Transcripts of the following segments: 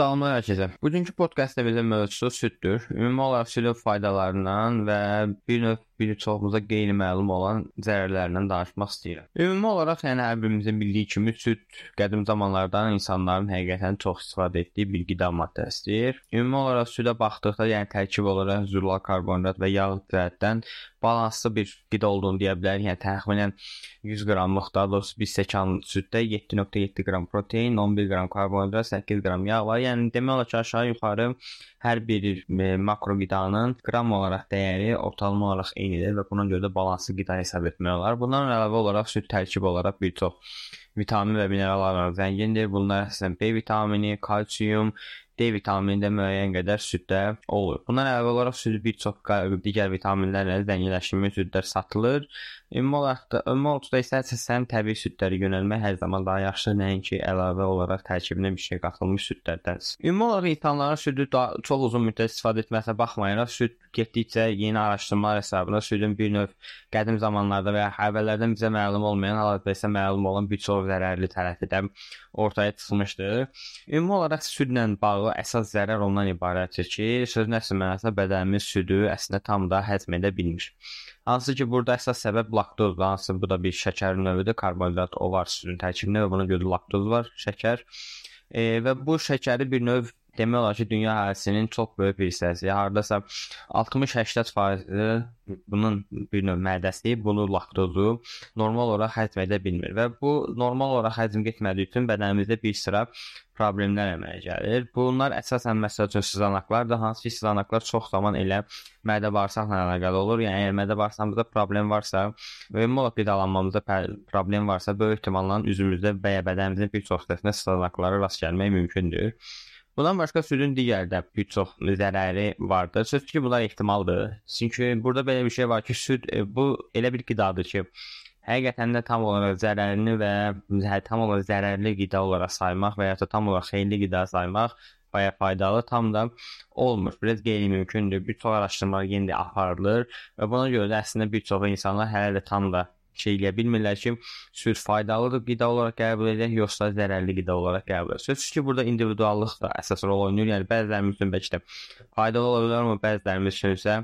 Salamlar hər kəsə. Bugünkü podkastımızın mövzusu süddür. Ümumi olaraq südün faydalarından və bir növ bir çoxumuza qeyri-məlum olan zərərlərindən danışmaq istəyirəm. Ümumi olaraq, yəni hər birimizin bildiyi kimi süd qədim zamanlardan insanların həqiqətən çox istifadə etdiyi bir qida maddəsidir. Ümumi olaraq südə baxdıqda, yəni tərkib olaraq zülal karbonhidrat və yağ cəhətdən balanslı bir qida olduğunu deyə bilərik. Yəni təxminən 100 qramlıq, daha doğrusu bir stəkan süddə 7.7 qram protein, 11 qram karbonhidrat, 8 qram yağ var. Yəni demək olar ki, aşağı-yuxarı hər bir e, makro qidanın qram olaraq dəyəri ortalama olaraq eynidir və buna görə də balanslı qida hesab etmək olar. Bundan əlavə olaraq süd tərkibi olaraq bir çox vitamin və minerallarla zəngindir. Bunlar əsasən B vitamini, kalsium, D vitamini də müəyyən qədər süddə olur. Bundan əlavə olaraq süd bir çox digər vitaminlərlə zənginləşmiş südlər satılır Ümumi olaraq da ümumi olduqda isə əsasən təbii südlərə yönəlmək hər zaman daha yaxşıdır, nəinki əlavə olaraq tərkibinə bir şey qatılmış südlərdən. Ümumi olaraq insanların südü daha, çox uzun müddət istifadə etməsinə baxmayaraq, süd getdikcə yeni araşdırmalar hesabına südün bir növ qədim zamanlarda və ya əvvəllərdən bizə məlum olmayan, hal-hazırda isə məlum olan bir çox zərərli tərəfi də ortaya çıxmışdır. Ümumi olaraq südlə bağlı əsas zərər ondan ibarətdir ki, sözün əsl mənasında bədənimiz südü əslində tam da həzm edə bilmir. Hansı ki, burada əsas səbəb laktozdur. Hansı bu da bir şəkər növüdür. Karbonhidrat o var südün tərkibində və buna görə laktoz var, şəkər. E, və bu şəkəri bir növ demək olar ki, dünya əhalisinin çox böyük bir hissəsi, hardasa 60-80% bunun bir növ mədəsi bunu laktozu normal olaraq həzm edə bilmir və bu normal olaraq həzm etmədiyi üçün bədənimizdə bir sıra problemlər əmələ gəlir. Bunlar əsasən məsəl üçün sızanaqlardır. Hansı ki, sızanaqlar çox zaman elə mədə bağırsaqla əlaqəli olur. Yəni əgər mədə bağırsağımızda problem varsa ümumi olaraq qidalanmamızda problem varsa, böyük ehtimalla üzümüzdə və ya bədənimizin bir çox hissəsində sızanaqlara rast gəlmək mümkündür. Bundan başqa südün digər də bir çox zərəri vardır. Söz ki, bunlar ehtimaldır. Çünki burada belə bir şey var ki, süd e, bu elə bir qidadır ki, həqiqətən də tam olaraq zərərli və tam olaraq zərərli qida olaraq saymaq və ya da tam olaraq xeyirli qida saymaq baya faydalı tam da olmur. Biraz qeyri-mümkündür. Bir çox araşdırmalar yenə də aparılır və buna görə də əslində bir çox insanlar hələ də tam da şey eləyə bilmirlər ki, süd faydalıdır qida olaraq qəbul edək, yoxsa zərərli qida olaraq qəbul edək. Sözsüz ki, burada individuallıq da əsas rol oynayır. Yəni bəzilərimiz üçün bəlkə də faydalı ola bilər, amma bəzilərimiz üçün isə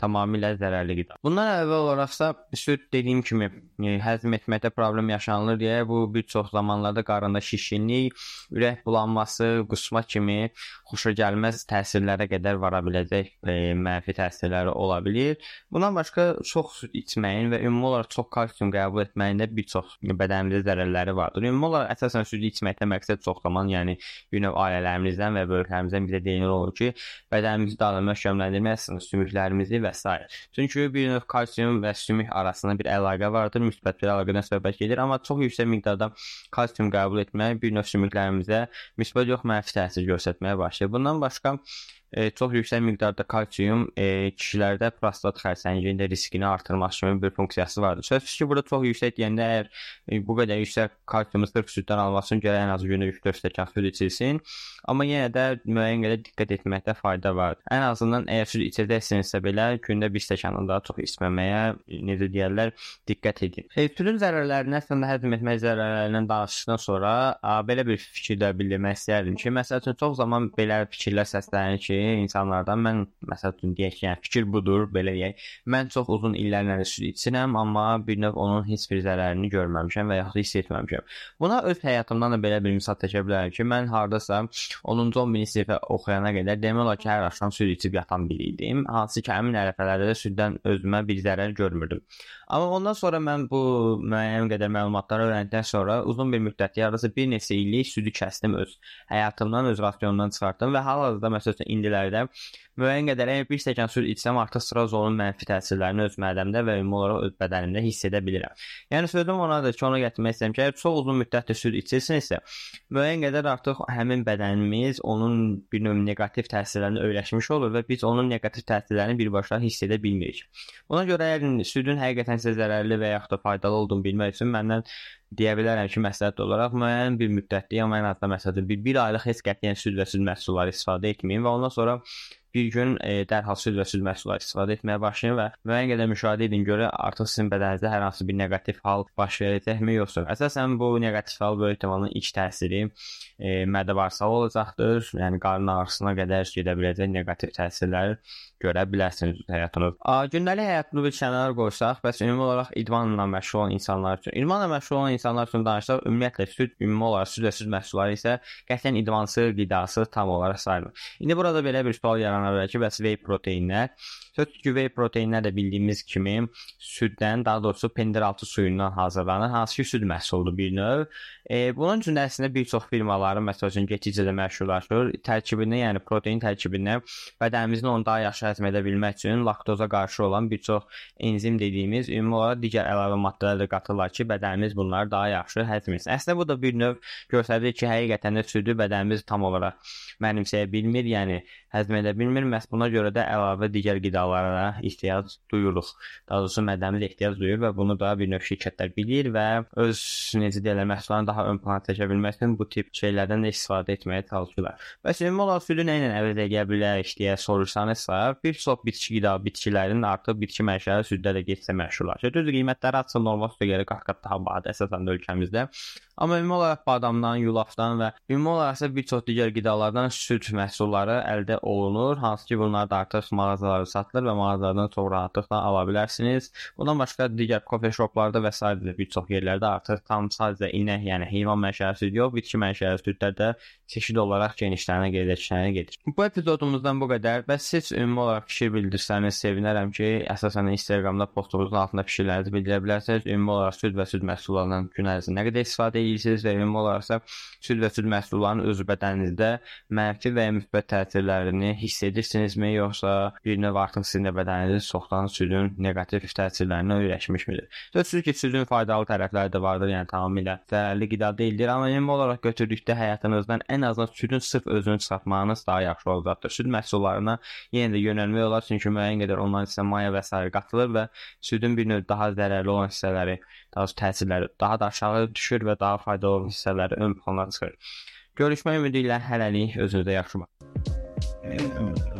tamamilə zərərli qida. Bundan əvvəl olaraqsa süd dediyim kimi e, həzm etməkdə problem yaşanılır deyə bu bir çox zamanlarda qarında şişkinlik, ürək bulanması, qusma kimi xoşagəlməz təsirlərə qədər vara biləcək e, mənfi təsirləri ola bilər. Bundan başqa çox süd içməyin və ümumi olaraq çox kalsium qəbul etməyində bir çox bədənimizdə zərərləri vardır. Ümumi olaraq əsasən südü içməkdə məqsəd çox zaman, yəni növ ailələrimizdən və böyüklərimizdən bizə deyilir olur ki, bədənimizi daha möhkəmləndirmək, sümüklərimizi və s. Çünki bir növ kalsium və sümük arasında bir əlaqə vardır, müsbət bir əlaqədən söhbət gedir, amma çox yüksək miqdarda kalsium qəbul etmək bir növ sümüklərimizə müsbət yox mənfi təsir göstərməyə başlayır. Bundan başqa e, çox yüksək miqdarda kalsium e, kişilərdə prostat xərçənginin riskini artırmaq kimi bir funksiyası vardır. Sözsüz ki, burada çox yüksək deyəndə əgər e, bu qədər yüksək kalsiumu sırf süddən almaq üçün gərək ən azı gündə 3-4 stəkan süd içilsin. Amma yenə də müəyyən qədər diqqət etməkdə fayda var. Ən azından əgər süd içəcəksinizsə belə gündə 1 stəkandan daha çox içməməyə necə deyirlər, diqqət edin. E, südün zərərlərini əslində həzm etmək zərərlərindən danışdıqdan sonra a, belə bir fikirdə bildirmək istəyərdim ki, məsəl üçün çox zaman belə fikirlər səslənir ki, insanlardan mən məsəl üçün deyək ki, yəni fikir budur, belə deyək. Mən çox uzun illərlə süd içirəm, amma bir növ onun heç bir zərərini görməmişəm və yaxud hiss etməmişəm. Buna öz həyatımdan da belə bir misal çəkə bilərəm ki, mən hardasa 10-cu 11-ci sinifə oxuyana qədər demək olar ki, hər axşam süd içib yatan biri idim. Hansı ki, həmin ərəfələrdə də süddən özümə bir zərər görmürdüm. Amma ondan sonra mən bu müəyyən qədər məlumatları öyrəndikdən sonra uzun bir müddət, yarısı bir neçə illik südü kəsdim öz həyatımdan, öz rasionumdan çıxartdım və hal-hazırda məsələn indilərdə müəyyən qədər əgər bir stəkan süd içsəm, artıq strazolun mənfi təsirlərini öz mədəmdə və ümumi olaraq öz bədənimdə hiss edə bilirəm. Yəni sözüm onadır ki, onu gətirmək istəyirəm ki, əgər çox uzun müddətdir süd içirsinizsə, müəyyən qədər artıq həmin bədənimiz onun bir növ neqativ təsirlərini öyrəşmiş olur və biz onun neqativ təsirlərini birbaşa hiss edə bilmirik. Buna görə əgər südün həqiqətən sizə zərərli və yaxud da faydalı olduğunu bilmək üçün məndən deyə bilərəm ki, məsləhət olaraq müəyyən bir müddətli, amma ən azından məsələn bir, bir aylıq heç qətiyyən süd və süd məhsulları istifadə etməyin və ondan sonra bir gün e, dərhal süd və süd məhsulları istifadə etməyə başlayın və müəyyən qədər müşahidə edin görə artıq sizin bədəninizdə hər hansı bir neqativ hal baş verəcəkmi yoxsa. Əsasən bu neqativ hal böyük ehtimalla ilk təsiri e, mədə bağırsaq olacaqdır. Yəni qarın ağrısına qədər gedə biləcək neqativ təsirlər görə bilərsiniz həyatınız. A, gündəlik həyatını bir kənara qoysaq, bəs ümumi olaraq idmanla məşğul olan insanlar üçün, idmanla məşğul olan insanlar üçün danışsaq, ümumiyyətlə süd ümumi olaraq süd və süd məhsulları isə qətiyyən idmansız, qidası tam olaraq sayılmır. İndi burada belə bir sual yarana bilər ki, bəs whey proteinlər Söz ki, whey proteinlər də bildiyimiz kimi süddən, daha doğrusu pendiraltı suyundan hazırlanır, hansı ki, süd məhsuludur bir növ. E, bunun üçün əslində bir çox firmaların məsəl üçün getdikcə də məşhurlaşır. Tərkibinə, yəni protein tərkibinə bədənimizin onu daha yaxşı həzm edə bilmək üçün laktoza qarşı olan bir çox enzim dediyimiz ümumi olaraq digər əlavə maddələr də qatırlar ki, bədənimiz bunları daha yaxşı həzm etsin. Əslində bu da bir növ göstərir ki, həqiqətən də südü bədənimiz tam olaraq mənimsəyə bilmir, yəni həzm edə bilmir. Məhz buna görə də əlavə digər qidalara ehtiyac duyuruq. Daha doğrusu mədəmiz ehtiyac duyur və bunu da bir növ şirkətlər bilir və öz necə deyirlər, məhsullarını daha ön plana çəkə bilmək üçün bu tip şeylərdən də istifadə etməyə çalışırlar. Bəs ümumi olaraq südü nə ilə əvəz edə bilərik deyə soruşsanızsa, bir çox bitki qida bitkilərin artıq bitki mənşəli süddə də getsə məşhurlaşır. Düzdür, qiymətləri açsa normal südə görə qat-qat daha bahadır əsasən də ölkəmizdə. Amma ümumi olaraq badamdan, yulafdan və ümumi olaraq isə bir çox digər qidalardan süd məhsulları əldə olunur, hansı ki, bunlar da artıq mağazalarda satılır və mağazalardan çox rahatlıqla ala bilərsiniz. Bundan başqa digər kofe shoplarda və s. bir çox yerlərdə artıq tam sadəcə inək, yəni heyvan mənşəli süd yox, bitki mənşəli südlər də çeşid olaraq genişlənə gedəcəyinə gedir. Bu epizodumuzdan bu qədər. Bəs siz ümumi olaraq fikir bildirsəniz sevinərəm ki, əsasən Instagramda postumuzun altında fikirlərinizi bildirə bilərsiniz. Ümumi olaraq süd və süd məhsullarından gün ərzində nə qədər istifadə yeyirsiniz və ümumi olaraqsa süd və süd məhsullarının öz bədəninizdə mənfi və ya müsbət təsirlərini hiss edirsinizmi, yoxsa bir növ artıq sizin də bədəniniz çoxdan südün neqativ təsirlərinə öyrəşmişmidir? Sözsüz ki, südün faydalı tərəfləri də vardır, yəni tamamilə zərərli qida deyildir, amma ümumi olaraq götürdükdə həyatınızdan ən azından südün sırf özünü çıxartmağınız daha yaxşı olacaqdır. Süd məhsullarına yenə də yönəlmək olar, çünki müəyyən qədər onların isə maya və s. qatılır və südün bir növ daha zərərli olan hissələri, doğrusu təsirləri daha da aşağı düşür və daha faydalı hissələri ön plana çıxır. Görüşmək ümidi ilə hələlik özünüzə yaxşı baxın.